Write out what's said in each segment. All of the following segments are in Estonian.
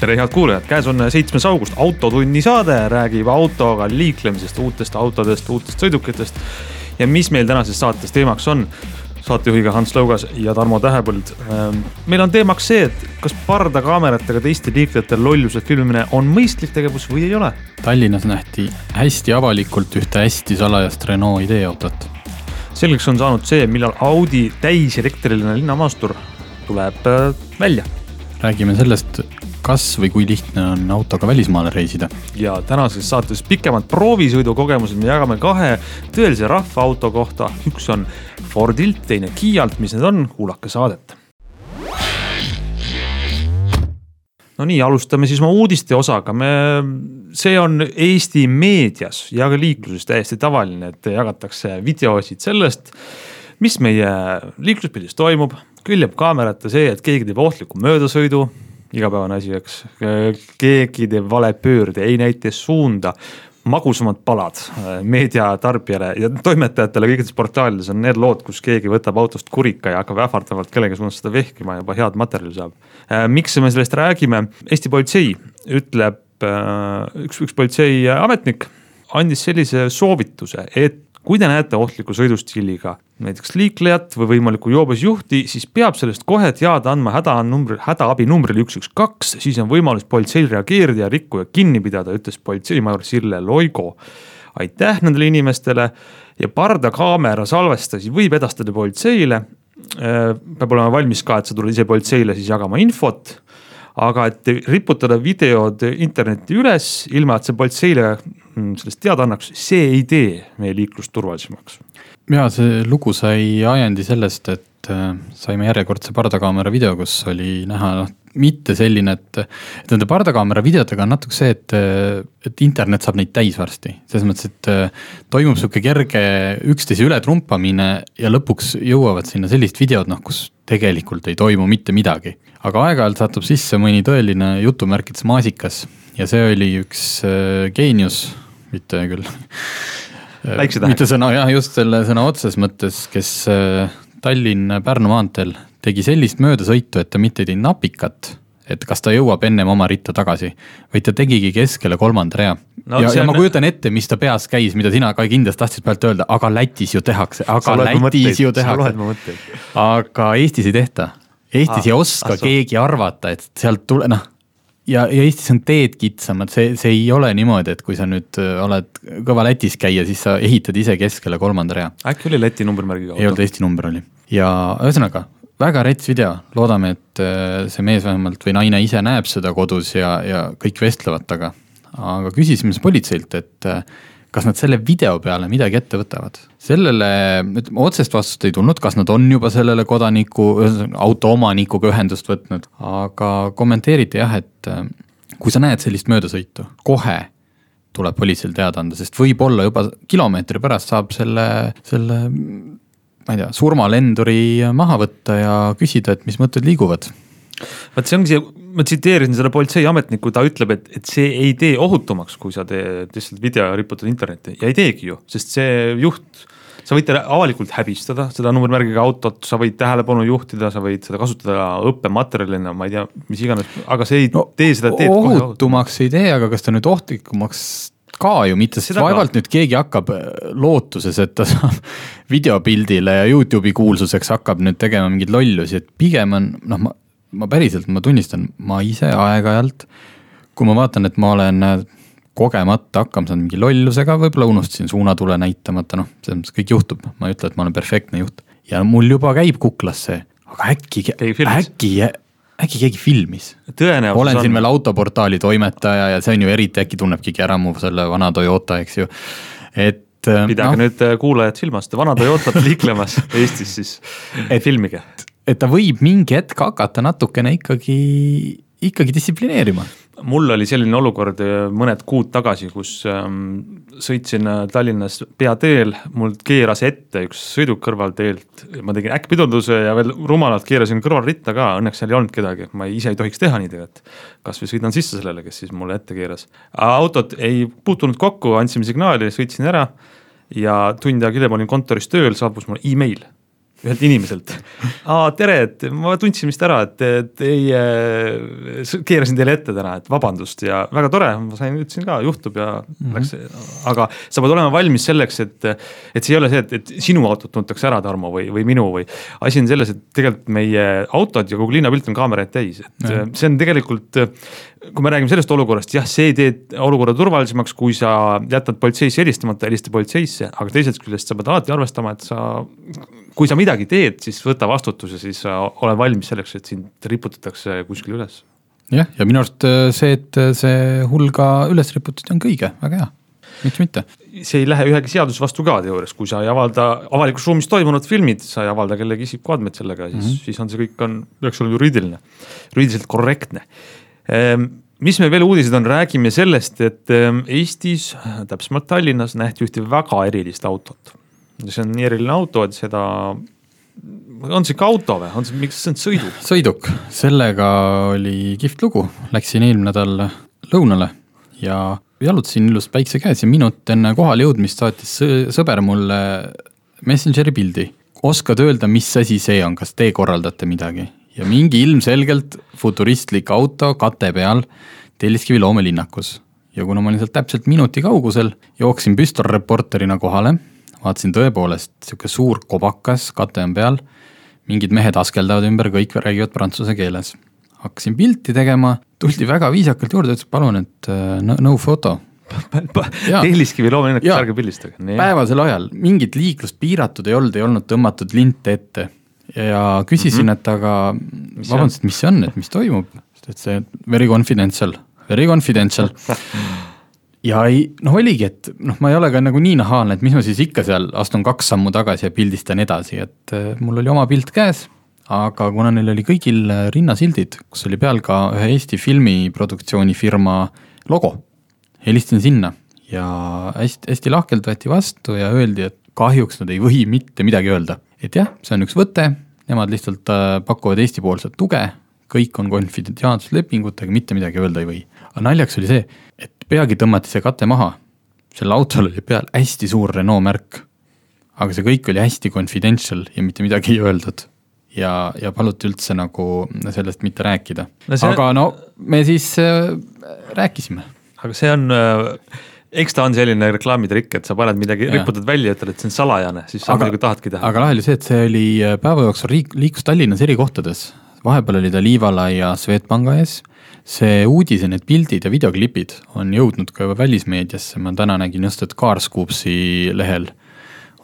tere, head kuulajad, käes on seitsmes august, Autotunni saade räägib autoga liiklemisest, uutest autodest, uutest sõidukitest. ja mis meil tänases saates teemaks on? saatejuhiga Hans Lõugas ja Tarmo Tähepõld. Ähm, meil on teemaks see, et kas pardakaameratega teiste liiklejate lolluse filmimine on mõistlik tegevus või ei ole? Tallinnas nähti hästi avalikult ühte hästi salajast Renault ideeautot. selgeks on saanud see, millal Audi täiselektriline linnamaastur tuleb äh, välja. Räägime sellest, kas või kui lihtne on autoga välismaale reisida. ja tänases saates pikemad proovisõidukogemused me jagame kahe tõelise rahvaauto kohta, üks on Fordilt, teine Kiialt, mis need on, kuulake saadet. no nii, alustame siis oma uudiste osaga, me, see on Eesti meedias ja ka liikluses täiesti tavaline, et jagatakse videosid sellest, mis meie liikluspildis toimub, küljeb kaamerate see, et keegi teeb ohtliku möödasõidu igapäevane asi, eks. keegi teeb vale pöörde, ei näita suunda, magusamad palad meediatarbijale ja toimetajatele kõikides portaalides on need lood, kus keegi võtab autost kurika ja hakkab ähvardavalt kellegi suunas seda vehkima juba head materjali saab. miks me sellest räägime, Eesti politsei ütleb, üks, üks politseiametnik andis sellise soovituse, et kui te näete ohtliku sõidustiiliga näiteks liiklejat või võimalikku joobes juhti, siis peab sellest kohe teada andma hädanumbri, hädaabinumbrile üks, üks, kaks, siis on võimalus politseil reageerida ja rikkuja kinni pidada, ütles politseimajor Sirle Loigo. aitäh nendele inimestele ja pardakaamera salvestasi võib edastada politseile. Äh, peab olema valmis ka, et sa tuled ise politseile siis jagama infot aga et riputada videod internetti üles, ilma et see politseile sellest teada annaks, see ei tee meie liiklust turvalisemaks. ja see lugu sai ajendi sellest, et äh, saime järjekordse pardakaamera video, kus oli näha noh, mitte selline, et, et nende pardakaamera videotega on natuke see, et, et internet saab neid täis varsti. selles mõttes, et äh, toimub sihuke kerge üksteise ületrumpamine ja lõpuks jõuavad sinna sellised videod, noh, kus tegelikult ei toimu mitte midagi aga aeg-ajalt satub sisse mõni tõeline jutumärkides maasikas ja see oli üks äh, geenius, mitte küll mitte sõna jah, just selle sõna otseses mõttes, kes äh, Tallinn-Pärnu maanteel tegi sellist möödasõitu, et ta mitte ei teinud napikat, et kas ta jõuab ennem oma ritta tagasi, vaid ta tegigi keskele kolmanda rea no,. ja, ja ma kujutan ette, mis ta peas käis, mida sina ka kindlasti tahtsid pealt öelda, aga Lätis ju tehakse, aga Lätis ju tehakse. aga Eestis ei tehta Eestis ah, ei oska ah, keegi arvata, et sealt tule-, noh. Ja, ja Eestis on teed kitsamad, see, see ei ole niimoodi, et kui sa nüüd äh, oled kõva Lätis käia, siis sa ehitad ise keskele kolmanda rea. äkki oli Läti numbrimärgiga auto? ei olnud, Eesti number oli ja ühesõnaga väga rets video, loodame, et äh, see mees vähemalt või naine ise näeb seda kodus ja, ja kõik vestlevad temaga. aga küsisime siis politseilt, et äh, kas nad selle video peale midagi ette võtavad? sellele, ütleme otsest vastust ei tulnud, kas nad on juba sellele kodaniku, auto omanikuga ühendust võtnud, aga kommenteeriti jah, et äh, kui sa näed sellist möödasõitu, kohe tuleb politseil teada anda, sest võib-olla juba kilomeetri pärast saab selle, selle ma ei tea, surmalenduri maha võtta ja küsida, et mis mõtted liiguvad vot see ongi see, ma tsiteerisin seda politseiametnikku, ta ütleb, et, et see ei tee ohutumaks, kui sa teed lihtsalt video ja riputad internetti. Ja ei teegi ju, sest see juht sa võid avalikult häbistada seda numbrimärgiga autot, sa võid tähelepanu juhtida, sa võid seda kasutada õppematerjalina, ma ei tea, mis iganes, aga see ei no, tee seda teed ohutumaks ei tee, aga kas ta nüüd ohtlikumaks ka ju mitte, sest vaevalt nüüd keegi hakkab äh, lootuses, et ta saab videopildile ja Youtube'i kuulsuseks hakkab nüüd tegema mingeid lollusi, et pigem on noh, ma ma päriselt, ma tunnistan, ma ise aeg-ajalt, kui ma vaatan, et ma olen äh, kogemata hakkama saanud mingi lollusega, võib-olla unustasin suunatule näitamata, noh, selles mõttes kõik juhtub, ma ei ütle, et ma olen perfektne juht. ja mul juba käib kuklas see, aga äkki, äkki, äkki keegi filmis. olen on... siin veel autoportaali toimetaja ja see on ju eriti, äkki tunneb keegi ära mu selle vana Toyota, eks ju, et äh, pidage no, nüüd äh, kuulajad silmas, vana Toyotat liiklemas Eestis siis, filmige et ta võib mingi hetk hakata natukene ikkagi, ikkagi distsiplineerima. mul oli selline olukord äh, mõned kuud tagasi, kus ähm, sõitsin äh, Tallinnas peateel, mul keeras ette üks sõiduk kõrvalteelt, ma tegin äkkpidurduse ja veel rumalalt keerasin kõrvalritta ka, õnneks seal ei olnud kedagi, ma ise ei tohiks teha nii tegelikult. kasvõi sõidan sisse sellele, kes siis mulle ette keeras. autot ei puutunud kokku, andsime signaali, sõitsin ära ja tund aega hiljem olin kontoris tööl, saabus mulle email ühelt inimeselt. aa, tere, et ma tundsin vist ära, et teie, keerasin teile ette täna, et vabandust ja väga tore, ma sain, ütlesin ka, juhtub ja mm -hmm. läks. aga sa pead olema valmis selleks, et, et see ei ole see, et, et sinu autot tuntakse ära, Tarmo, või, või minu või. asi on selles, et tegelikult meie autod ja kogu linnapilt on kaameraid täis, et mm -hmm. see on tegelikult kui me räägime sellest olukorrast, jah, see teeb olukorra turvalisemaks, kui sa jätad politseisse helistamata, helista politseisse, aga teisest küljest sa pead alati arvestama, et sa kui sa midagi teed, siis võta vastutus ja siis ole valmis selleks, et sind riputatakse kuskile üles. jah, ja minu arust äh, see, et äh, see hulga üles riputati, on ka õige, väga hea, miks mitte. see ei lähe ühegi seaduse vastu ka teoorias, kui sa ei avalda avalikus ruumis toimunud filmid, sa ei avalda kellegi isikuandmeid sellega, siis mm, -hmm. siis on see kõik on, peaks olema juriidiline, juriidiliselt korrektne mis meil veel uudised on, räägime sellest, et ehm, Eestis, täpsemalt Tallinnas nähti ühte väga erilist autot. See on nii eriline auto, et seda, on see ikka auto või, on see, miks? See on sõiduk? sõiduk, sellega oli kihvt lugu, läksin eelmine nädal lõunale ja jalutasin ilus päikse käes ja minut enne kohale jõudmist saatis sõber mulle Messengeri pildi. oskad öelda, mis asi see on, kas te korraldate midagi? Ja mingi ilmselgelt futuristlik auto kate peal Telliskivi loomelinnakus. ja kuna ma olin sealt täpselt minuti kaugusel, jooksin püstolreporterina kohale vaatasin tõepoolest, sihuke suur kobakas, kate on peal, mingid mehed askeldavad ümber, kõik räägivad prantsuse keeles. hakkasin pilti tegema, tuldi väga viisakalt juurde, ütles palun, et uh, no, no foto Telliskivi loomulikult ärge pildistage. päevasel ajal mingit liiklust piiratud ei olnud, ei olnud tõmmatud linte ette ja küsisin mm, -hmm. et aga vabandust, mis see on, et mis toimub, et see very confidential, very confidential ja ei, noh oligi, et noh, ma ei ole ka nagu nii nahaalne, et mis ma siis ikka seal astun kaks sammu tagasi ja pildistan edasi, et äh, mul oli oma pilt käes, aga kuna neil oli kõigil äh, rinnasildid, kus oli peal ka ühe Eesti filmiproduktsioonifirma logo, helistasin sinna ja hästi, hästi lahkelt võeti vastu ja öeldi, et kahjuks nad ei või mitte midagi öelda. Et jah, see on üks võte, nemad lihtsalt äh, pakuvad Eesti-poolset tuge, kõik on konfidentsiaalsuslepingutega, mitte midagi öelda ei või. aga naljaks oli see, et peagi tõmmati see kate maha. sellel autol oli peal hästi suur Renault märk. aga see kõik oli hästi confidential ja mitte midagi ei öeldud. ja, ja paluti üldse nagu sellest mitte rääkida no. Aga no me siis äh, rääkisime. aga see on äh eks ta on selline reklaamitrikk, et sa paned midagi, riputad välja, ütled, et see on salajane, siis sa muidugi tahadki teha. aga lahe oli see, et see oli äh, päeva jooksul riik, liikus Tallinnas eri kohtades. vahepeal oli ta Liivala ja Swedbanka ees see uudis ja need pildid ja videoklipid on jõudnud ka juba välismeediasse, ma täna nägin just, et Carscoopsi lehel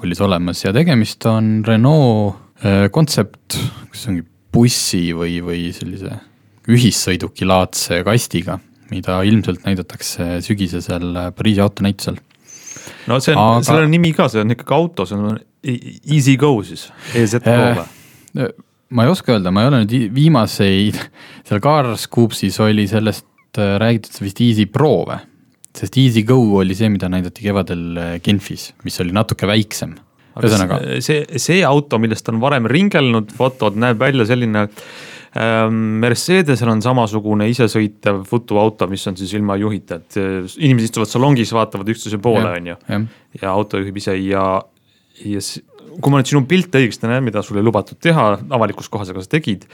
oli see olemas ja tegemist on Renault äh, kontsept, kas ongi bussi või, või sellise ühissõidukilaadse kastiga, mida ilmselt näidatakse sügisesel Pariisi autonäitusel. no see on Aga..., sellel on nimi ka, see on ikkagi auto, see on Easy Go siis, või? Äh, ma ei oska öelda, ma ei ole nüüd viimaseid, seal Cars Scoopsis oli sellest äh, räägitud vist Easy Pro või? sest Easy Go oli see, mida näidati kevadel äh, Genfis, mis oli natuke väiksem. ühesõnaga. see, see auto, millest on varem ringelnud fotod, näeb välja selline ähm, Mercedesel on samasugune isesõitev futuauto, mis on siis ilma juhita, et äh, inimesed istuvad salongis, vaatavad üksteise poole, on ju. ja auto juhib ise ja, ja kui ma nüüd sinu pilte õigesti näen, mida sul ei lubatud teha avalikus kohas, aga sa tegid,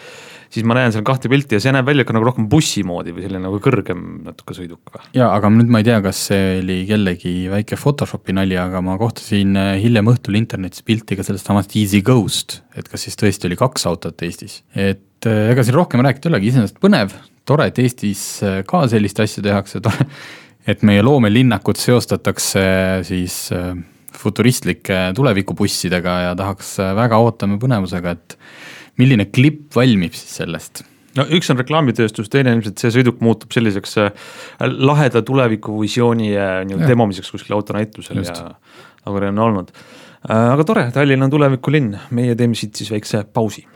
siis ma näen seal kahte pilti ja see näeb välja ikka nagu rohkem bussi moodi või selline nagu kõrgem natuke sõiduk või? jaa, aga nüüd ma ei tea, kas see oli kellegi väike Photoshopi nali, aga ma kohtasin äh, hiljem õhtul internetis pilti ka sellest samast Easy Ghost, et kas siis tõesti oli kaks autot Eestis, et äh, ega siin rohkem rääkida ei olegi, iseenesest põnev, tore, et Eestis äh, ka sellist asja tehakse, tore, et meie loomelinnakut seostatakse siis futuristlike tulevikubussidega ja tahaks, väga ootame põnevusega, et milline klipp valmib siis sellest? no üks on reklaamitööstus, teine ilmselt see sõiduk muutub selliseks äh, laheda tulevikuvisiooni äh, nii-öelda demomiseks kuskil autonäitusel ja nagu neil on olnud. aga tore, Tallinn on tulevikulinn, meie teeme siit siis väikse pausi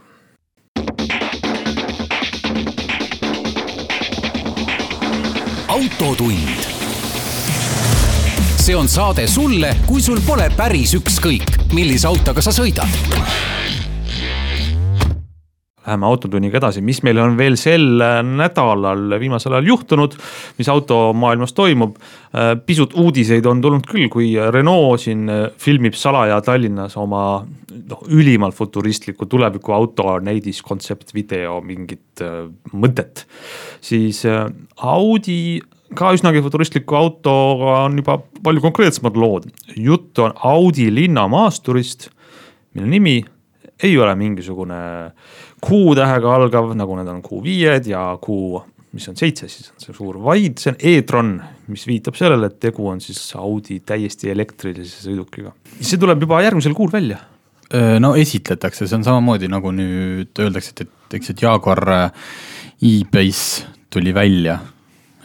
autotund. see on saade sulle, kui sul pole päris ükskõik, millise autoga sa sõidad Läheme autotunniga edasi, mis meil on veel sel nädalal viimasel ajal juhtunud, mis automaailmas toimub. pisut uudiseid on tulnud küll, kui Renault siin filmib salaja Tallinnas oma noh, ülimalt futuristlikku tulevikuauto näidis kontseptvideo mingit äh, mõtet. siis äh, Audi ka üsnagi futuristliku autoga on juba palju konkreetsemad lood. jutt on Audi linnamaasturist, mille nimi ei ole mingisugune Q-tähega algav, nagu need on Q5-d ja Q, mis on seitse, siis on see suur, vaid see on e-tron, mis viitab sellele, et tegu on siis Audi täiesti elektrilise sõidukiga. see tuleb juba järgmisel kuul välja no esitletakse, see on samamoodi nagu nüüd öeldakse, et, et eks, et Jaguar e-Base tuli välja.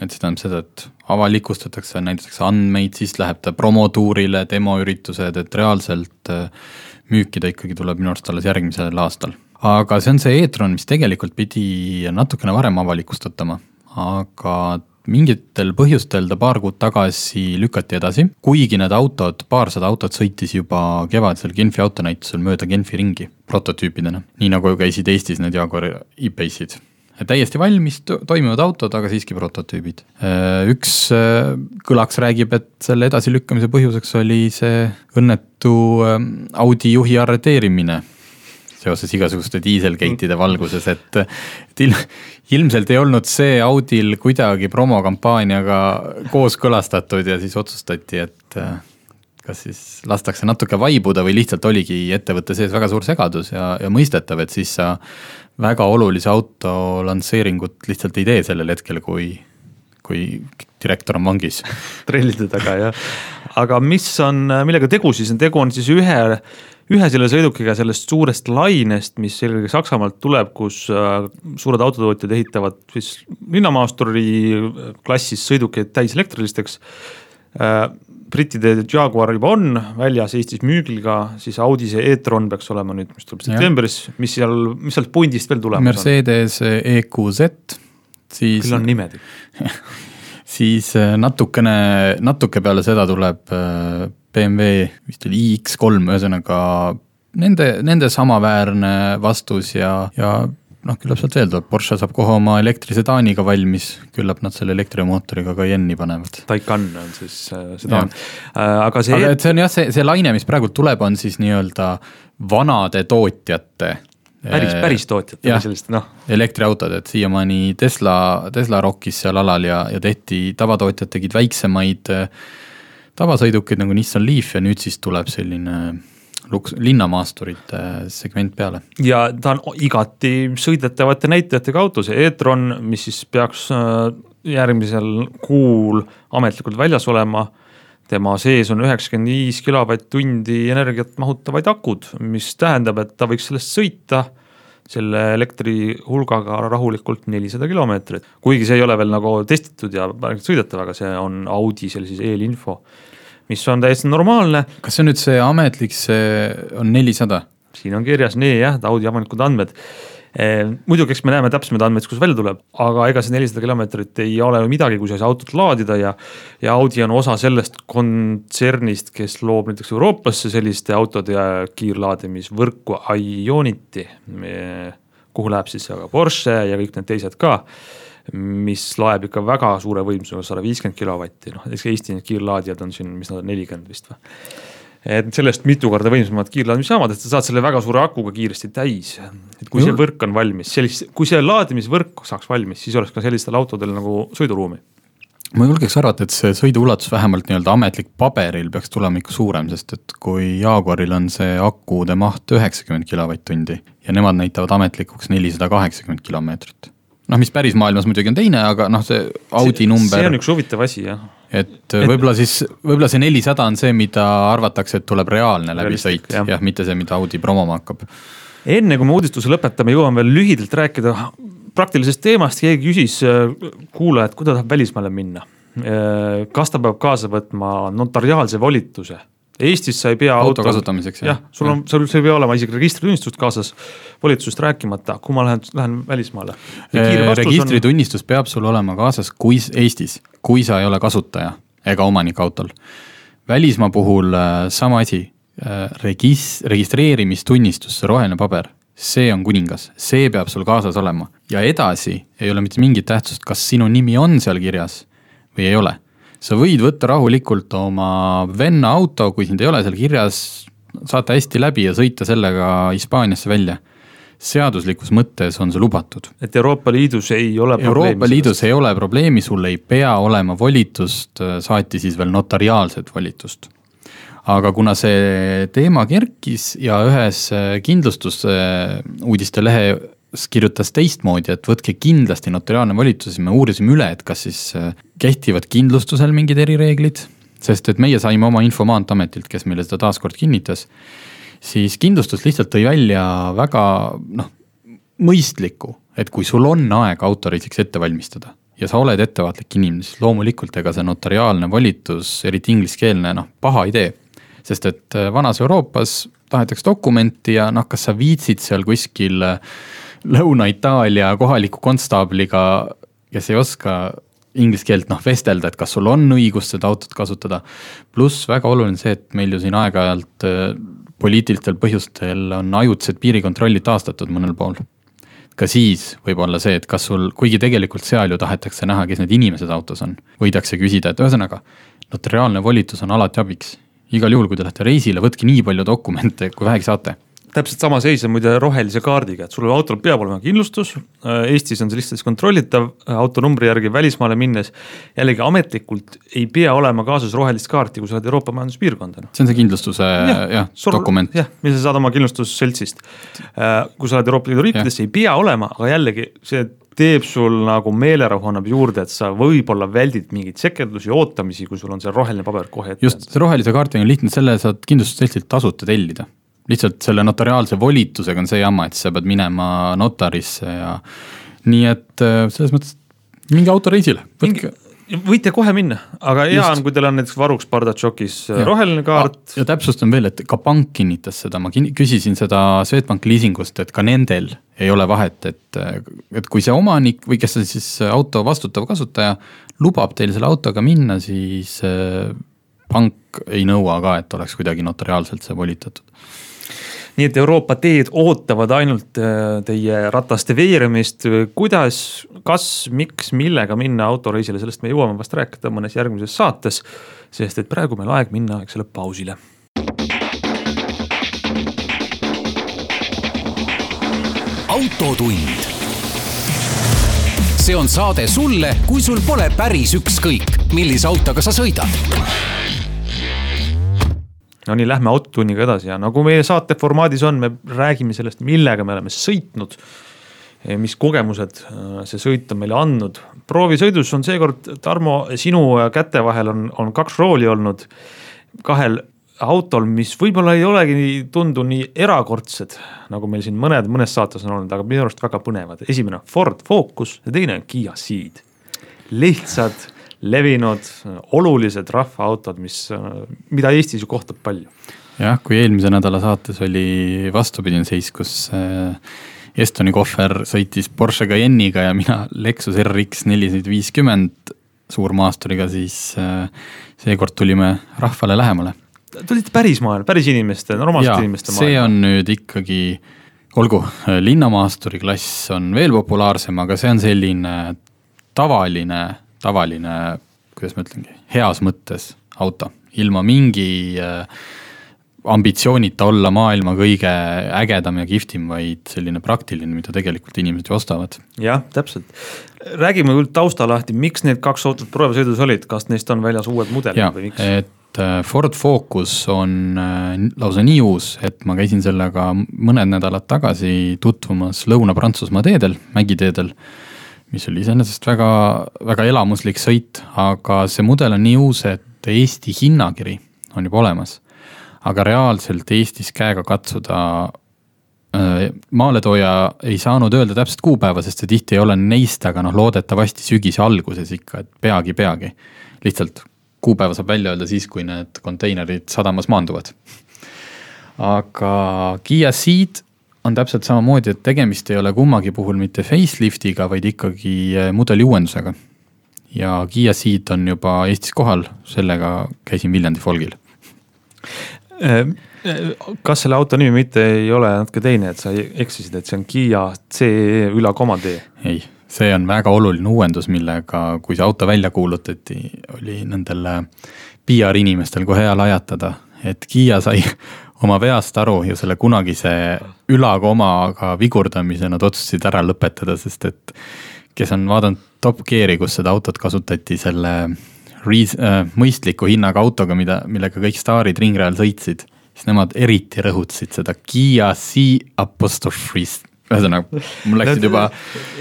et see tähendab seda, et avalikustatakse, näidatakse andmeid, siis läheb ta promotuurile, demoüritused, et reaalselt müüki ta ikkagi tuleb minu arust alles järgmisel aastal aga see on see e-tron, mis tegelikult pidi natukene varem avalikustatama, aga mingitel põhjustel ta paar kuud tagasi lükati edasi, kuigi need autod, paarsada autot sõitis juba kevadisel Genfi autonäitusel mööda Genfi ringi prototüüpidena, nii nagu käisid Eestis need Jaguar e-Pace'id. Täiesti valmis toimivad autod, aga siiski prototüübid. üks kõlaks räägib, et selle edasilükkamise põhjuseks oli see õnnetu Audi juhi arreteerimine seoses igasuguste diiselgate'ide valguses, et, et il, ilmselt ei olnud see Audil kuidagi promokampaaniaga kooskõlastatud ja siis otsustati, et kas siis lastakse natuke vaibuda või lihtsalt oligi ettevõtte sees väga suur segadus ja, ja mõistetav, et siis sa väga olulise auto lansseeringut lihtsalt ei tee sellel hetkel, kui, kui direktor on vangis. trellide taga jah, aga mis on, millega tegu siis on, tegu on siis ühe ühe selle sõidukiga sellest suurest lainest, mis eelkõige Saksamaalt tuleb, kus äh, suured autotootjad ehitavad siis linnamaasturi klassis sõidukeid täiselektrilisteks. Äh, brittide Jaguar juba on väljas, Eestis müügil ka, siis Audi see e-tron peaks olema nüüd, mis tuleb septembris, mis seal, mis sealt pundist veel tulemas Mercedes on? Mercedes EQZ, siis. küll on nimed siis äh, natukene, natuke peale seda tuleb BMW vist oli iX3, ühesõnaga nende, nende samaväärne vastus ja, ja noh, küllap sealt veel tuleb, Porsche saab kohe oma elektrisedaaniga valmis, küllap nad selle elektrimootoriga Cayenne'i panevad. Taycan on siis äh, sedaan äh,, aga see. aga et see on jah, see, see laine, mis praegu tuleb, on siis nii-öelda vanade tootjate päris, äh, päris tootjad või sellist noh. elektriautod, et siiamaani Tesla, Tesla rokkis seal alal ja, ja tehti, tavatootjad tegid väiksemaid äh, tavasõidukeid nagu Nissan Leaf ja nüüd siis tuleb selline luks-, linnamaasturite segment peale. ja ta on igati sõidetavate näitajatega auto, see e-tron, mis siis peaks äh, järgmisel kuul ametlikult väljas olema. tema sees on üheksakümmend viis kilovatt-tundi energiat mahutavaid akud, mis tähendab, et ta võiks sellest sõita selle elektri hulgaga rahulikult nelisada kilomeetrit. kuigi see ei ole veel nagu testitud ja sõidetav, aga see on Audi seal siis eelinfo mis on täiesti normaalne. kas see on nüüd see ametlik, see on nelisada? siin on kirjas nii jah, Audi ametlikud andmed eh,. muidugi, eks me näeme täpsemaid andmeid, kus välja tuleb, aga ega see nelisada kilomeetrit ei ole ju midagi, kui sa ei saa autot laadida ja. ja Audi on osa sellest kontsernist, kes loob näiteks Euroopasse selliste autode kiirlaadimisvõrku Ionity. kuhu läheb siis aga Porsche ja kõik need teised ka mis laeb ikka väga suure võimsusega, sada viiskümmend kilovatti, noh eks Eesti need kiirlaadijad on siin, mis nad on, nelikümmend vist või. et sellest mitu korda võimsamad kiirlaadimisjaamad, et sa saad selle väga suure akuga kiiresti täis. et kui see võrk on valmis, sellist, kui see laadimisvõrk saaks valmis, siis oleks ka sellistel autodel nagu sõiduruumi ma julgeks arvata, et see sõiduulatus vähemalt nii-öelda ametlik paberil peaks tulema ikka suurem, sest et kui Jaguaril on see akude maht üheksakümmend kilovatt-tundi ja nemad näitavad ametlikuks nelisada kaheksakümmend kilomeetrit noh, mis päris maailmas muidugi on teine, aga noh, see Audi number. see on üks huvitav asi jah. et võib-olla siis, võib-olla see nelisada on see, mida arvatakse, et tuleb reaalne läbisõit, jah ja,, mitte see, mida Audi promoma hakkab. enne kui me uudistuse lõpetame, jõuame veel lühidalt rääkida praktilisest teemast, keegi küsis äh, kuulajat, kui ta tahab välismaale minna. Äh, kas ta peab kaasa võtma notariaalse volituse Eestis sa ei pea auto kasutamiseks, jah, sul on, sul ei pea olema isegi registritunnistust kaasas, volitusest rääkimata, kui ma lähen, lähen välismaale. registritunnistus on... peab sul olema kaasas, kui Eestis, kui sa ei ole kasutaja ega omanik autol. välismaa puhul äh, sama asi, äh, regis-, registreerimistunnistus, see roheline paber see on kuningas, see peab sul kaasas olema ja edasi ei ole mitte mingit tähtsust, kas sinu nimi on seal kirjas või ei ole. Sa võid võtta rahulikult oma venna auto, kui sind ei ole seal kirjas, saata hästi läbi ja sõita sellega Hispaaniasse välja. seaduslikus mõttes on see lubatud. et Euroopa Liidus ei ole? Euroopa Liidus sellest. ei ole probleemi, sul ei pea olema volitust, saati siis veel notariaalset volitust aga kuna see teema kerkis ja ühes kindlustusuudiste lehes kirjutas teistmoodi, et võtke kindlasti notariaalne volitus, siis me uurisime üle, et kas siis äh, kehtivad kindlustusel mingid erireeglid, sest et meie saime oma info Maanteeametilt, kes meile seda taaskord kinnitas, siis kindlustus lihtsalt tõi välja väga noh, mõistliku, et kui sul on aega autoreisiks ette valmistada ja sa oled ettevaatlik inimene, siis loomulikult ega see notariaalne volitus, eriti ingliskeelne, noh paha ei tee. Sest et äh, vanas Euroopas tahetakse dokumenti ja noh, kas sa viitsid seal kuskil äh, Lõuna-Itaalia kohaliku konstaabliga, kes ei oska inglise keelt noh vestelda, et kas sul on õigus seda autot kasutada. pluss väga oluline see, et meil ju siin aeg-ajalt äh, poliitilistel põhjustel on ajutised piirikontrollid taastatud mõnel pool. ka siis võib olla see, et kas sul, kuigi tegelikult seal ju tahetakse näha, kes need inimesed autos on, võidakse küsida, et ühesõnaga notariaalne volitus on alati abiks igal juhul, kui te lähete reisile, võtke nii palju dokumente, kui vähegi saate täpselt sama seis on muide rohelise kaardiga, et sul autol peab olema kindlustus. Eestis on see lihtsalt kontrollitav autonumbri järgi välismaale minnes. jällegi ametlikult ei pea olema kaasas rohelist kaarti, kui sa oled Euroopa Majanduspiirkonda. see on see kindlustuse jah ja, dokument. jah, mille sa saad oma kindlustusseltsist. kui sa oled Euroopa Liidu riikides, ei pea olema, aga jällegi see teeb sul nagu meelerahu annab juurde, et sa võib-olla väldid mingeid sekeldusi, ootamisi, kui sul on see roheline paber kohe ette. just, see rohelise kaardiga on lihtne, selle saad kindlustusseltsilt tasuta tellida. Lihtsalt selle notariaalse volitusega on see jama, et sa pead minema notarisse ja nii et äh, selles mõttes minge autoreisile, võite kohe minna, aga hea on, kui teil on näiteks varuks pardatšokis äh, roheline kaart. ja täpsustan veel, et ka pank kinnitas seda, ma küsisin seda Swedbank liisingust, et ka nendel ei ole vahet, et, et kui see omanik või kes on siis auto vastutav kasutaja lubab teil selle autoga minna, siis äh, pank ei nõua ka, et oleks kuidagi notariaalselt see volitatud nii et Euroopa teed ootavad ainult äh, teie rataste veeremist. kuidas, kas, miks, millega minna autoreisile, sellest me jõuame vast rääkida mõnes järgmises saates. sest et praegu meil aeg minna, eks ole, pausile. autotund see on saade sulle, kui sul pole päris ükskõik, millise autoga sa sõidad no nii, lähme autotunniga edasi ja nagu meie saate formaadis on, me räägime sellest, millega me oleme sõitnud. mis kogemused äh, see sõit on meile andnud. proovisõidus on seekord, Tarmo, sinu käte vahel on, on kaks rooli olnud. kahel autol, mis võib-olla ei olegi tundu nii erakordsed, nagu meil siin mõned, mõnes saates on olnud, aga minu arust väga põnevad. esimene on Ford Focus ja teine on Kiia Ceed. lihtsad levinud, olulised rahvaautod, mis, mida Eestis ju kohtab palju. jah, kui eelmise nädala saates oli vastupidine seis, kus äh, Estoni kohver sõitis Porsche Cayenne'iga ja mina Lexus RX nelisada viiskümmend suurmaasturiga, siis äh, seekord tulime rahvale lähemale. tulite päris maailma, päris inimeste, normaalsete inimeste maailma. see on nüüd ikkagi, olgu, linnamaasturi klass on veel populaarsem, aga see on selline tavaline tavaline, kuidas ma ütlengi, heas mõttes auto, ilma mingi äh, ambitsioonita olla maailma kõige ägedam ja kihvtim, vaid selline praktiline, mida tegelikult inimesed ju ostavad. jah, täpselt. räägime küll tausta lahti, miks need kaks autot proovisõidus olid, kas neist on väljas uued mudelid või miks? et äh, Ford Focus on äh, lausa nii uus, et ma käisin sellega mõned nädalad tagasi tutvumas Lõuna-Prantsusmaa teedel, mägiteedel mis oli iseenesest väga, väga elamuslik sõit, aga see mudel on nii uus, et Eesti hinnakiri on juba olemas. aga reaalselt Eestis käega katsuda maaletooja ei saanud öelda täpset kuupäeva, sest see tihti ei ole neist, aga noh, loodetavasti sügise alguses ikka, et peagi, peagi. lihtsalt kuupäeva saab välja öelda siis, kui need konteinerid sadamas maanduvad. aga Kiia Ceed on täpselt samamoodi, et tegemist ei ole kummagi puhul mitte faceliftiga, vaid ikkagi äh, mudeli uuendusega. ja Kiia Ceed on juba Eestis kohal, sellega käisin Viljandi Folgil kas selle auto nimi mitte ei ole natuke teine, et sa eksisid, et see on Kiia CE üla koma D? ei, see on väga oluline uuendus, millega, kui see auto välja kuulutati, oli nendel PR inimestel kohe hea lajatada, et Kiia sai oma veast aru ja selle kunagise ülakomaga vigurdamise nad otsustasid ära lõpetada, sest et kes on vaadanud Top Gear'i, kus seda autot kasutati selle reas- äh,, mõistliku hinnaga autoga, mida, millega kõik staarid ringrajal sõitsid siis nemad eriti rõhutasid seda Kiia C apostrofist ühesõnaga, mul läksid juba.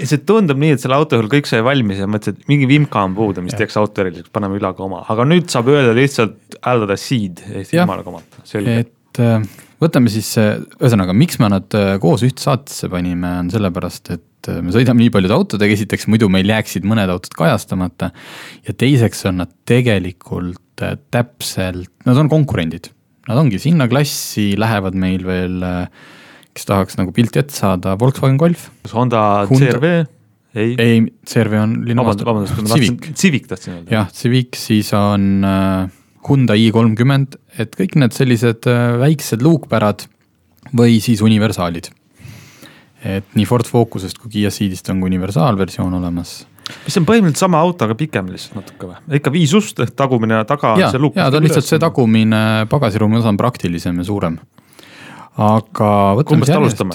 see tundub nii, et selle auto puhul kõik sai valmis ja mõtlesid, et mingi vimka on puudu, mis ja. teeks auto eriliseks, paneme ülakoma, aga nüüd saab öelda lihtsalt hääldada seed Eesti jumala komalt, selge. et äh, võtame siis, ühesõnaga, miks me nad äh, koos ühte saatesse panime, on sellepärast, et äh, me sõidame nii paljude autodega, esiteks muidu meil jääksid mõned autod kajastamata. ja teiseks on nad tegelikult täpselt, nad on konkurendid Nad ongi sinna klassi lähevad meil veel, kes tahaks nagu pilti ette saada, Volkswagen Golf. Honda CRV? ei, ei, CRV on linna vabandust, vabandust, ma tahtsin, Civic tahtsin öelda. jah, Civic, siis on äh, Hyundai i kolmkümmend, et kõik need sellised äh, väiksed luukpärad või siis universaalid. et nii Ford Focusest kui Kiia Ceedist on ka universaalversioon olemas mis on põhimõtteliselt sama auto, aga pikem lihtsalt natuke või? ikka viis ust ehk tagumine ja taga ja, see luuk. ja ta on lihtsalt see tagumine pagasiruumi osa on praktilisem ja suurem. aga võtame siis järjest.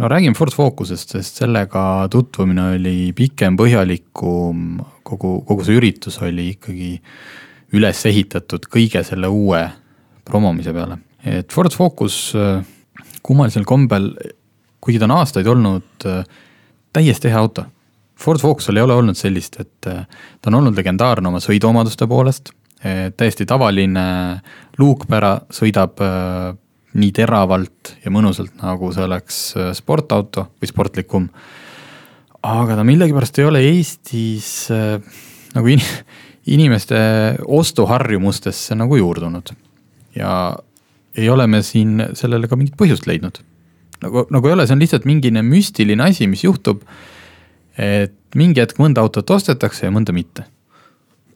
no räägime Ford Focusest, sest sellega tutvumine oli pikem, põhjalikum, kogu, kogu see üritus oli ikkagi üles ehitatud kõige selle uue promomise peale. et Ford Focus kummalisel kombel, kuigi ta on aastaid olnud täiesti hea auto Ford Focusel ei ole olnud sellist, et äh, ta on olnud legendaarne oma sõiduomaduste poolest, täiesti tavaline luukpära sõidab äh, nii teravalt ja mõnusalt, nagu see oleks äh, sportauto või sportlikum. aga ta millegipärast ei ole Eestis nagu in, inimeste ostuharjumustesse nagu juurdunud. ja ei ole me siin sellele ka mingit põhjust leidnud. nagu, nagu ei ole, see on lihtsalt mingine müstiline asi, mis juhtub et mingi hetk mõnda autot ostetakse ja mõnda mitte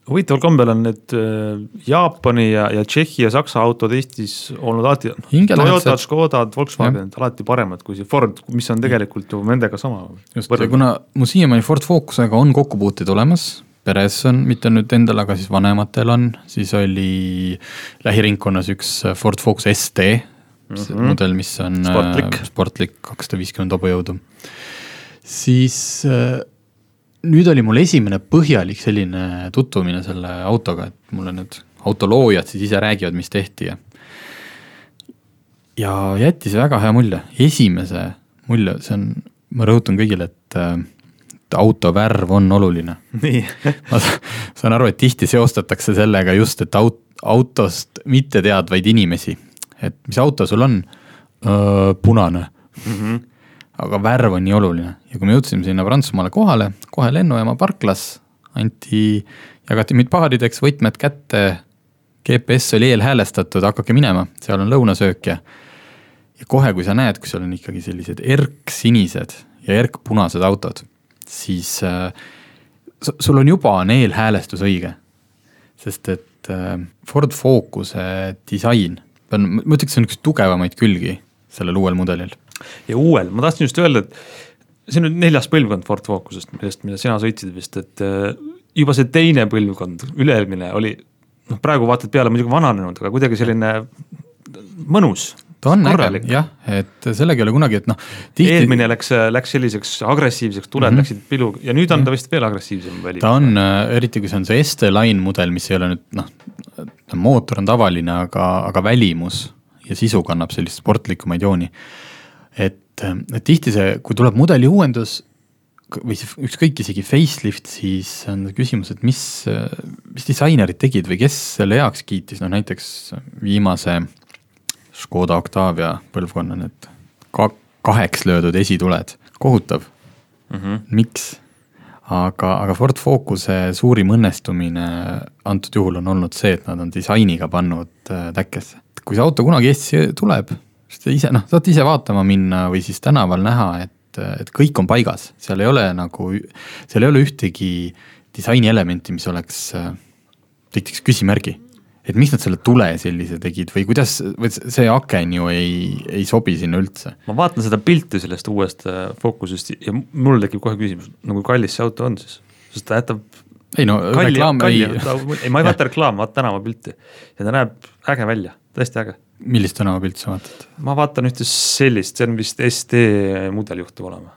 huvitaval kombel on need äh, Jaapani ja, ja Tšehhi ja Saksa autod Eestis olnud alati, Toyotad, Škodad, Volkswagenid alati paremad kui see Ford, mis on tegelikult ju nendega sama. just, ja kuna mu siiamaani Ford Focusega on kokkupuuteid olemas, peres on, mitte nüüd endal, aga siis vanematel on, siis oli lähiringkonnas üks Ford Focus ST mm, -hmm. mudel, mis on sportlik, sportlik, kakssada viiskümmend hobujõudu siis äh, nüüd oli mul esimene põhjalik selline tutvumine selle autoga, et mulle need autoloojad siis ise räägivad, mis tehti ja. ja jättis väga hea mulje, esimese mulje, see on, ma rõhutan kõigile, äh, et auto värv on oluline. ma saan aru, et tihti seostatakse sellega just, et aut-, autost mitteteadvaid inimesi, et mis auto sul on? punane mm. -hmm aga värv on nii oluline ja kui me jõudsime sinna Prantsusmaale kohale, kohe lennujaama parklas anti, jagati meid paarideks, võtmed kätte. GPS oli eelhäälestatud, hakake minema, seal on lõunasöök ja. ja kohe, kui sa näed, kui seal on ikkagi sellised erksinised ja erkpunased autod, siis äh, sul on juba on eelhäälestus õige. sest et äh, Ford Focuse disain, ma ütleks, see on üks tugevamaid külgi sellel uuel mudelil ja uuel, ma tahtsin just öelda, et see on nüüd neljas põlvkond Ford Focusest, millest, mida sina sõitsid vist, et äh, juba see teine põlvkond, üle-eelmine oli noh, praegu vaatad peale muidugi vananenud, aga kuidagi selline mõnus. Ta on äge jah, et sellega ei ole kunagi, et noh tihti.... eelmine läks, läks selliseks agressiivseks, tuled mm -hmm. läksid pilu ja nüüd on ta vist veel agressiivsem väli. ta on, äh, eriti kui see on see ST-Line mudel, mis ei ole nüüd noh, mootor on tavaline, aga, aga välimus ja sisu kannab sellist sportlikumaid jooni et, et tihti see, kui tuleb mudeli uuendus või ükskõik isegi facelift, siis on küsimus, et mis, mis disainerid tegid või kes selle heaks kiitis, no näiteks viimase Škoda Octavia põlvkonna need ka kaheks löödud esituled, kohutav mm. -hmm. miks? aga, aga Ford Focuse suurim õnnestumine antud juhul on olnud see, et nad on disainiga pannud äh, täkkesse. kui see auto kunagi Eestisse tuleb, siis te ise, noh, saate ise vaatama minna või siis tänaval näha, et, et kõik on paigas, seal ei ole nagu, seal ei ole ühtegi disainielementi, mis oleks, äh, tekitaks küsimärgi et miks nad selle tule sellise tegid või kuidas, või see aken ju ei, ei sobi sinna üldse. ma vaatan seda pilti sellest uuest äh, Focusest ja mul tekib kohe küsimus, no kui kallis see auto on siis, sest ta jätab ei no kalli, reklaam kalli, ei. ei, ma ei vaata reklaami, vaata tänavapilti ja ta näeb äge välja, tõesti äge. millist tänavapilti sa vaatad? ma vaatan ühte sellist, see on vist SD mudel juhtub olema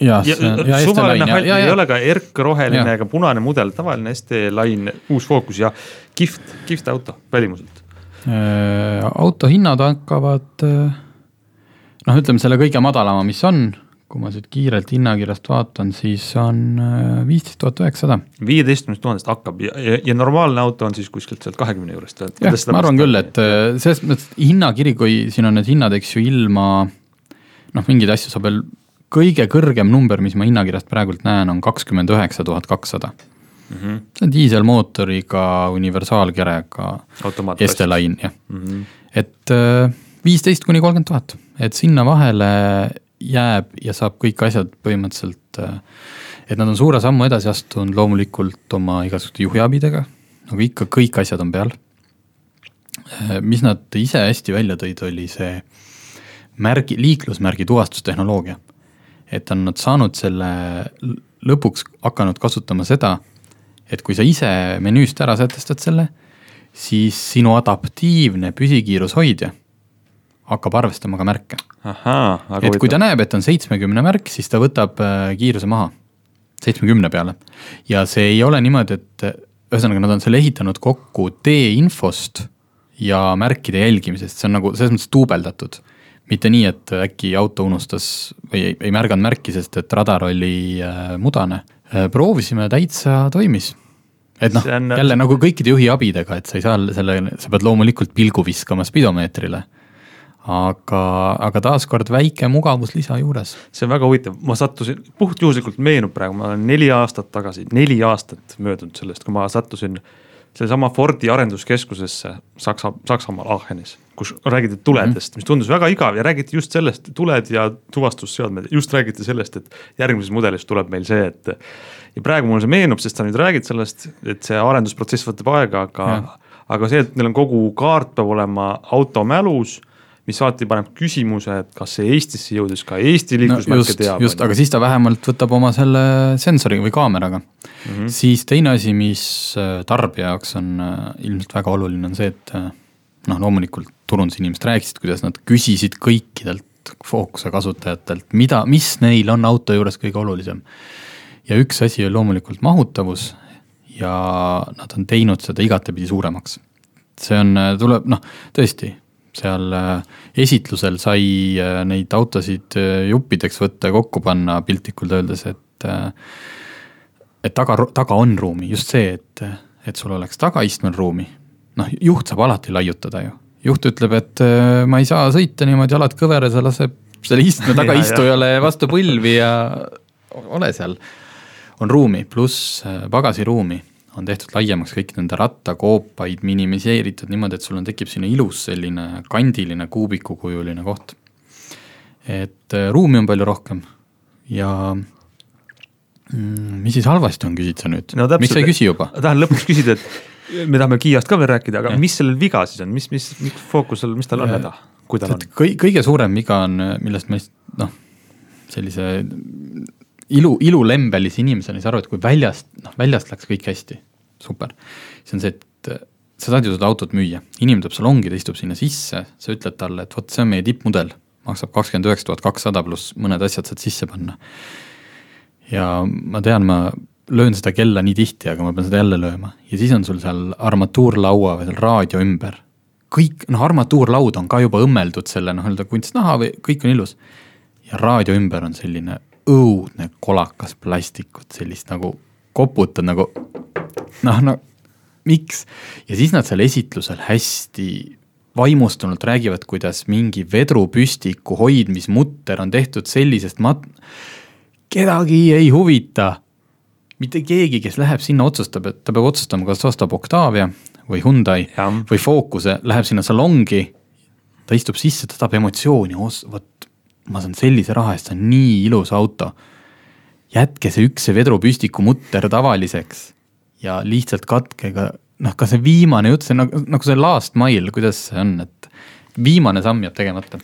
ja, ja, ja suvaline hall, ei ole ka erkroheline ega punane mudel, tavaline ST-Line uus Focus ja kihvt, kihvt auto välimuselt äh,. auto hinnad hakkavad äh, noh, ütleme selle kõige madalama, mis on, kui ma siit kiirelt hinnakirjast vaatan, siis on äh, viisteist tuhat üheksasada. viieteistkümnest tuhandest hakkab ja, ja, ja normaalne auto on siis kuskilt sealt kahekümne juurest. jah, ma arvan küll, et selles mõttes hinnakiri, kui siin on need hinnad, eks ju, ilma noh, mingeid asju saab veel kõige kõrgem number, mis ma hinnakirjast praegult näen, on kakskümmend üheksa tuhat kakssada. Mhm. see on diiselmootoriga, universaalkerega. Esteline, jah mm. -hmm. et äh, viisteist kuni kolmkümmend tuhat, et sinna vahele jääb ja saab kõik asjad põhimõtteliselt, äh, et nad on suure sammu edasi astunud loomulikult oma igasuguste juhiabidega, nagu ikka, kõik asjad on peal. Äh, mis nad ise hästi välja tõid, oli see märgi, liiklusmärgi tuvastustehnoloogia et on nad saanud selle, lõpuks hakanud kasutama seda, et kui sa ise menüüst ära sätestad selle, siis sinu adaptiivne püsikiirushoidja hakkab arvestama ka märke. et kui ta näeb, et on seitsmekümne märk, siis ta võtab äh, kiiruse maha, seitsmekümne peale. ja see ei ole niimoodi, et ühesõnaga, nad on selle ehitanud kokku teeinfost ja märkide jälgimisest, see on nagu selles mõttes duubeldatud mitte nii, et äkki auto unustas või ei, ei märganud märki, sest et radar oli äh, mudane. Äh, proovisime, täitsa toimis. Et noh, jälle nagu kõikide juhiabidega, et sa ei saa selle, sa pead loomulikult pilgu viskama spidomeetrile. Aga, aga taaskord väike mugavuslisa juures. see on väga huvitav, ma sattusin, puhtjuhuslikult meenub praegu, ma olen neli aastat tagasi, neli aastat möödunud sellest, kui ma sattusin sellesama Fordi arenduskeskusesse Saksa, Saksamaal Aachenis kus räägiti tuledest, mis tundus väga igav ja räägiti just sellest, tuled ja tuvastusseadmed, just räägiti sellest, et järgmises mudelis tuleb meil see, et. ja praegu mulle see meenub, sest sa nüüd räägid sellest, et see arendusprotsess võtab aega, aga, aga see, et neil on kogu kaart peab olema auto mälus mis alati paneb küsimuse, et kas see Eestisse jõudis ka Eesti liiklusmärke no teab. just, aga siis ta vähemalt võtab oma selle sensori või kaameraga mm. -hmm. siis teine asi, mis äh, tarbija jaoks on äh, ilmselt väga oluline, on see, et äh, noh, loomulikult turundusinimesed rääkisid, kuidas nad küsisid kõikidelt Focuse kasutajatelt, mida, mis neil on auto juures kõige olulisem. ja üks asi on loomulikult mahutavus ja nad on teinud seda igatepidi suuremaks. see on, tuleb noh, tõesti, seal äh, esitlusel sai äh, neid autosid äh, juppideks võtta ja kokku panna piltlikult öeldes, et et taga, taga on ruumi, just see, et, et sul oleks tagaistmel ruumi noh, juht saab alati laiutada ju. Juht ütleb, et äh, ma ei saa sõita niimoodi jalad kõveras ja laseb selle istme tagaistujale vastu põlvi ja ole seal. on ruumi, pluss äh, pagasiruumi on tehtud laiemaks, kõik nende rattakoopaid minimiseeritud niimoodi, et sul on, tekib sinna ilus selline kandiline kuubikukujuline koht. et äh, ruumi on palju rohkem ja mm, mis siis halvasti on, küsid sa nüüd no,? miks sa ei küsi juba? tahan lõpuks küsida, et me tahame Kiiast ka veel rääkida, aga ja. mis sellel viga siis on, mis, mis, mis fookusel, mis tal on häda, kui tal on? kõi-, kõige suurem viga on, millest ma noh, sellise ilu, ilulembelise inimesena ei saa aru, et kui väljast, noh väljast läks kõik hästi, super. see on see, et sa saad ju seda autot müüa, inimene tuleb salongi, ta istub sinna sisse, sa ütled talle, et vot see on meie tippmudel, maksab kakskümmend üheksa tuhat kakssada pluss mõned asjad saad sisse panna. ja ma tean, ma löön seda kella nii tihti, aga ma pean seda jälle lööma ja siis on sul seal armatuurlaua või seal raadio ümber. kõik, noh, armatuurlaud on ka juba õmmeldud selle noh, nii-öelda kunstnaha või kõik on ilus. ja raadio ümber on selline õudne kolakas plastikut, sellist nagu koputad nagu noh, no miks. ja siis nad seal esitlusel hästi vaimustunult räägivad, kuidas mingi vedrupüstiku hoidmismutter on tehtud sellisest mat-, kedagi ei huvita mitte keegi, kes läheb sinna, otsustab, et ta peab otsustama, kas ta ostab Octavia või Hyundai Jah. või Focuse, läheb sinna salongi. ta istub sisse, ta tahab emotsiooni, vot ma saan sellise raha eest, see on nii ilus auto. jätke see üks, see vedrupüstiku mutter tavaliseks ja lihtsalt katke ka noh, ka see viimane jutt, see nagu, nagu see last mile, kuidas see on, et viimane samm jääb tegemata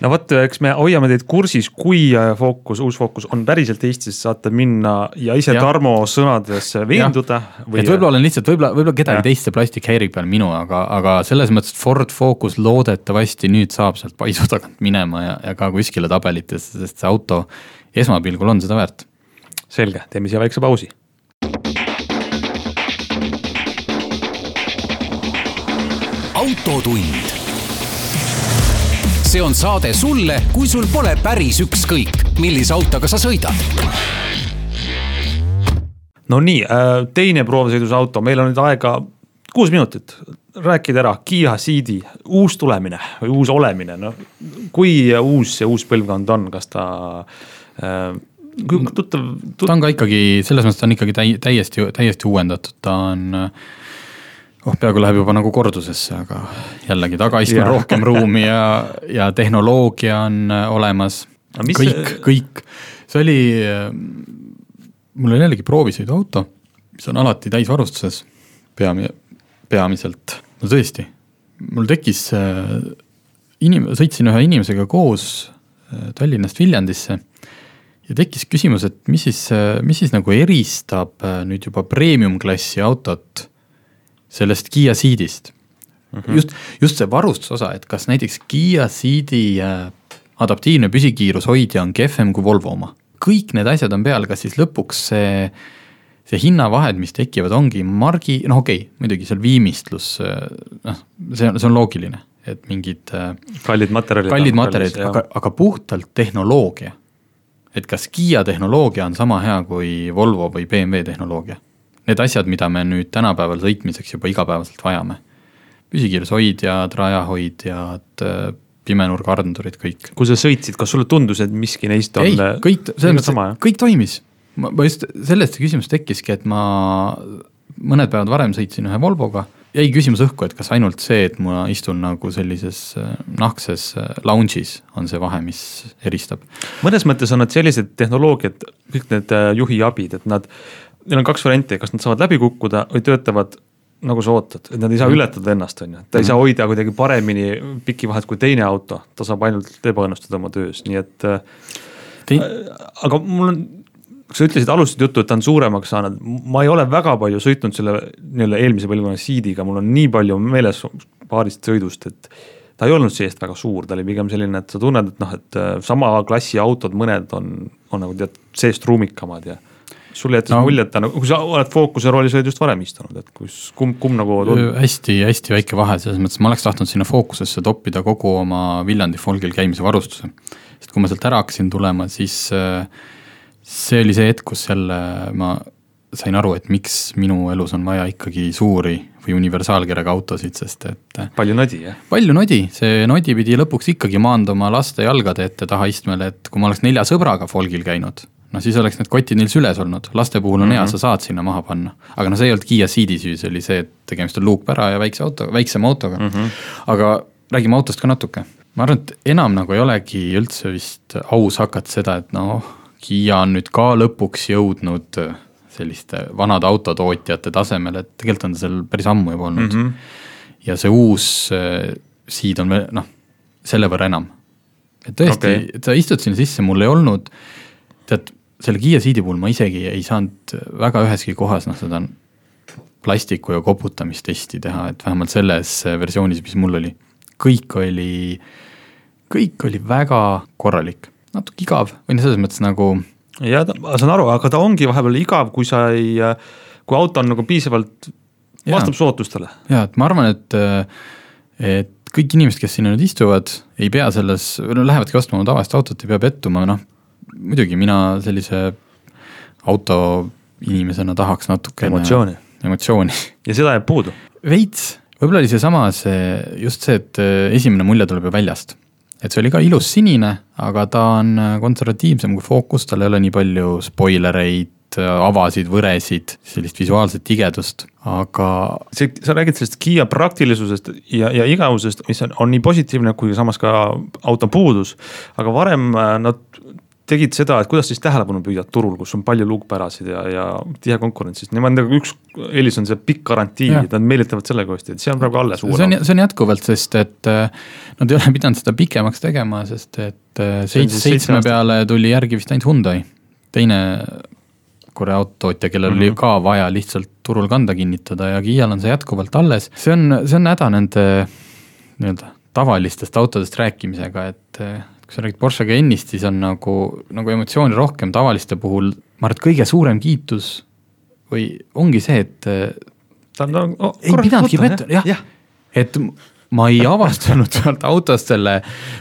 no vot, eks me hoiame teid kursis, kui äh, Focus, uus Focus on päriselt Eestis, saate minna ja ise Ja. Tarmo sõnades veenduda. et võib-olla olen lihtsalt, võib-olla, võib-olla kedagi teist see plastik häirib peal minu, aga, aga selles mõttes, et Ford Focus loodetavasti nüüd saab sealt paisu tagant minema ja, ja ka kuskile tabelitesse, sest see auto esmapilgul on seda väärt. selge, teeme siia väikse pausi. autotund. See on saade sulle, kui sul pole päris ükskõik, millise autoga sa sõidad. no nii, teine proovisõidus auto, meil on nüüd aega kuus minutit rääkida ära Kiia Ceedi uus tulemine või uus olemine, noh. kui uus see uus põlvkond on, kas ta äh, kui tuttav tut... ta on ka ikkagi, selles mõttes ta on ikkagi täi-, täiesti, täiesti uuendatud, ta on oh, peaaegu läheb juba nagu kordusesse, aga jällegi tagaistmel Jaa. rohkem ruumi ja, ja tehnoloogia on äh, olemas. Kõik kõik, see oli, mul oli jällegi proovisõiduauto, mis on alati täisvarustuses, peami-, peamiselt, no tõesti, mul tekkis äh, inim-, sõitsin ühe inimesega koos äh, Tallinnast Viljandisse ja tekkis küsimus, et mis siis, mis siis nagu eristab äh, nüüd juba premium-klassi autot sellest Kiia Ceedist mm. -hmm. just, just see varustusosa, et kas näiteks Kiia Ceedi äh, adaptiivne püsikiirushoidja on kehvem kui Volvo oma. kõik need asjad on peal, kas siis lõpuks see, see hinnavahed, mis tekivad, ongi margi, noh okei okay,, muidugi seal viimistlus, noh, see on, see on loogiline, et mingid äh, kallid materjalid. kallid materjalid, aga, aga puhtalt tehnoloogia. et kas Kiia tehnoloogia on sama hea kui Volvo või BMW tehnoloogia? Need asjad, mida me nüüd tänapäeval sõitmiseks juba igapäevaselt vajame. püsikiirushoidjad, rajahoidjad, pimenurgaardurid, kõik. kui sa sõitsid, kas sulle tundus, et miski neist on? ei, kõik, selles mõttes, kõik toimis. ma, ma just, sellest see küsimus tekkiski, et ma mõned päevad varem sõitsin ühe Volvoga, jäi küsimus õhku, et kas ainult see, et ma istun nagu sellises äh, nahkses äh, lounge'is, on see vahe, mis eristab. mõnes mõttes on nad sellised tehnoloogiad, kõik need äh, juhiabid, et nad, neil on kaks varianti, kas nad saavad läbi kukkuda või töötavad nagu sa ootad, et nad ei saa Mhm. ületada ennast, on ju, ta ei saa hoida kuidagi paremini piki vahet kui teine auto, ta saab ainult ebaõnnestuda oma töös, nii et äh, Tei- aga mul on, sa ütlesid, alustasid juttu, et ta on suuremaks saanud, ma ei ole väga palju sõitnud selle nii-öelda eelmise põlvkonna Seediga, mul on nii palju meeles paarist sõidust, et ta ei olnud seest väga suur, ta oli pigem selline, et sa tunned, et noh, et äh, sama klassi autod, mõned on, on nagu tead, seest ruumikamad ja sulle jättis no. Mulje, et ta nagu, kui sa oled fookuse roolis, oled just varem istunud, et kus, kumb, kumb nagu tundub? hästi-hästi väike vahe, selles mõttes ma oleks tahtnud sinna fookusesse toppida kogu oma Viljandi folgil käimise varustuse. sest kui ma sealt ära hakkasin tulema, siis äh, see oli see hetk, kus jälle ma sain aru, et miks minu elus on vaja ikkagi suuri või universaalkerega autosid, sest et äh, palju nodi, jah? palju nodi, see nodi pidi lõpuks ikkagi maanduma laste jalgade ette taha istmele, et kui ma oleks nelja sõbraga folgil käinud, noh siis oleks need kotid neil süles olnud, laste puhul on mm -hmm. hea, sa saad sinna maha panna. aga noh, see ei olnud Kiia Ceedi süü, see oli see, et tegemist on luukpära ja väikse auto, väiksema autoga mm. -hmm. aga räägime autost ka natuke. ma arvan, et enam nagu ei olegi üldse vist aus hakata seda, et noh, Kiia on nüüd ka lõpuks jõudnud selliste vanade autotootjate tasemele, et tegelikult on ta seal päris ammu juba olnud mm. -hmm. ja see uus äh, Ceed on veel noh, selle võrra enam. et tõesti okay., sa istud sinna sisse, mul ei olnud, tead, selle Kiia Ceedi puhul ma isegi ei saanud väga üheski kohas noh, seda plastiku ja koputamistesti teha, et vähemalt selles versioonis, mis mul oli. kõik oli, kõik oli väga korralik, natuke igav või noh, selles mõttes nagu ja ma saan aru, aga ta ongi vahepeal igav, kui sa ei, kui auto on nagu piisavalt, vastab sootustele. jaa, et ma arvan, et, et kõik inimesed, kes sinna nüüd istuvad, ei pea selles, no lähevadki ostma oma tavalist autot, ei pea pettuma, noh muidugi mina sellise auto inimesena tahaks natukene Emotsiooni. emotsiooni. ja seda jääb puudu. veits, võib-olla oli seesama see, just see, et äh, esimene mulje tuleb ju väljast. et see oli ka ilus sinine, aga ta on äh, konservatiivsem kui Focus, tal ei ole nii palju spoilereid, avasid, võresid, sellist visuaalset tigedust, aga. see, sa räägid sellest Kiia praktilisusest ja, ja igavusest, mis on, on nii positiivne kui samas ka auto puudus. aga varem äh, nad tegid seda, et kuidas siis tähelepanu püüad turul, kus on palju luukpärasid ja, ja tihe konkurents, sest nemad nagu üks eelis on see pikk garantii, nad meelitavad sellega hästi, et see on praegu alles. see on, see on jätkuvalt, sest et äh, nad ei ole pidanud seda pikemaks tegema, sest et äh, seitse, seitsme peale tuli järgi vist ainult Hyundai, teine Korea autotootja, kellel mm -hmm. oli mhm. ka vaja lihtsalt turul kanda kinnitada ja Kiial on see jätkuvalt alles, see on, see on häda nende nii-öelda tavalistest autodest rääkimisega, et kui sa räägid Porsche Cayenne'ist, siis on nagu, nagu emotsiooni rohkem tavaliste puhul, ma arvan, et kõige suurem kiitus või ongi see, et ta on no, oh, ei pidanudki mõtlema, jah ja. ja., et ma ei avastanud sealt autost selle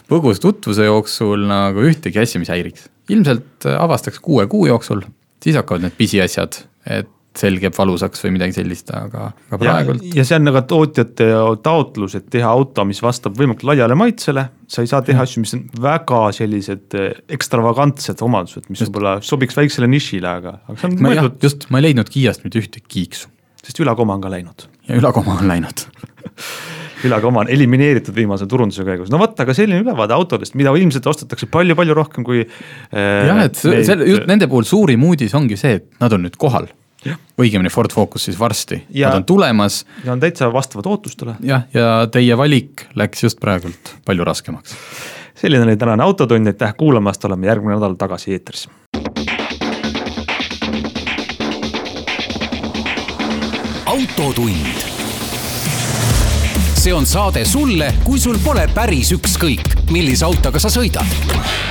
põgus tutvuse jooksul nagu ühtegi asja, mis häiriks. ilmselt avastaks kuue kuu jooksul, siis hakkavad need pisiasjad, et selg jääb valusaks või midagi sellist, aga, aga praegult. ja see on nagu tootjate taotlus, et teha auto, mis vastab võimalikult laiale maitsele. sa ei saa teha asju, mis on väga sellised eh, ekstravagantsed omadused, mis võib-olla sobiks väiksele nišile, aga, aga see on ma mõeldud. just, ma ei leidnud Kiiast mitte ühtegi kiiksu. sest ülakoma on ka läinud. ja ülakoma on läinud ülakoma on elimineeritud viimase turunduse käigus, no vot, aga selline ülevaade autodest, mida ilmselt ostetakse palju-palju rohkem kui äh,. jah, et see, just nende puhul suurim uudis ongi see, et nad on nüüd kohal õigemini Ford Focus siis varsti, nad on tulemas. ja on täitsa vastavad ootustele. jah, ja teie valik läks just praegult palju raskemaks. selline oli tänane Autotund, aitäh kuulamast, oleme järgmine nädal tagasi eetris. autotund. see on saade sulle, kui sul pole päris ükskõik, millise autoga sa sõidad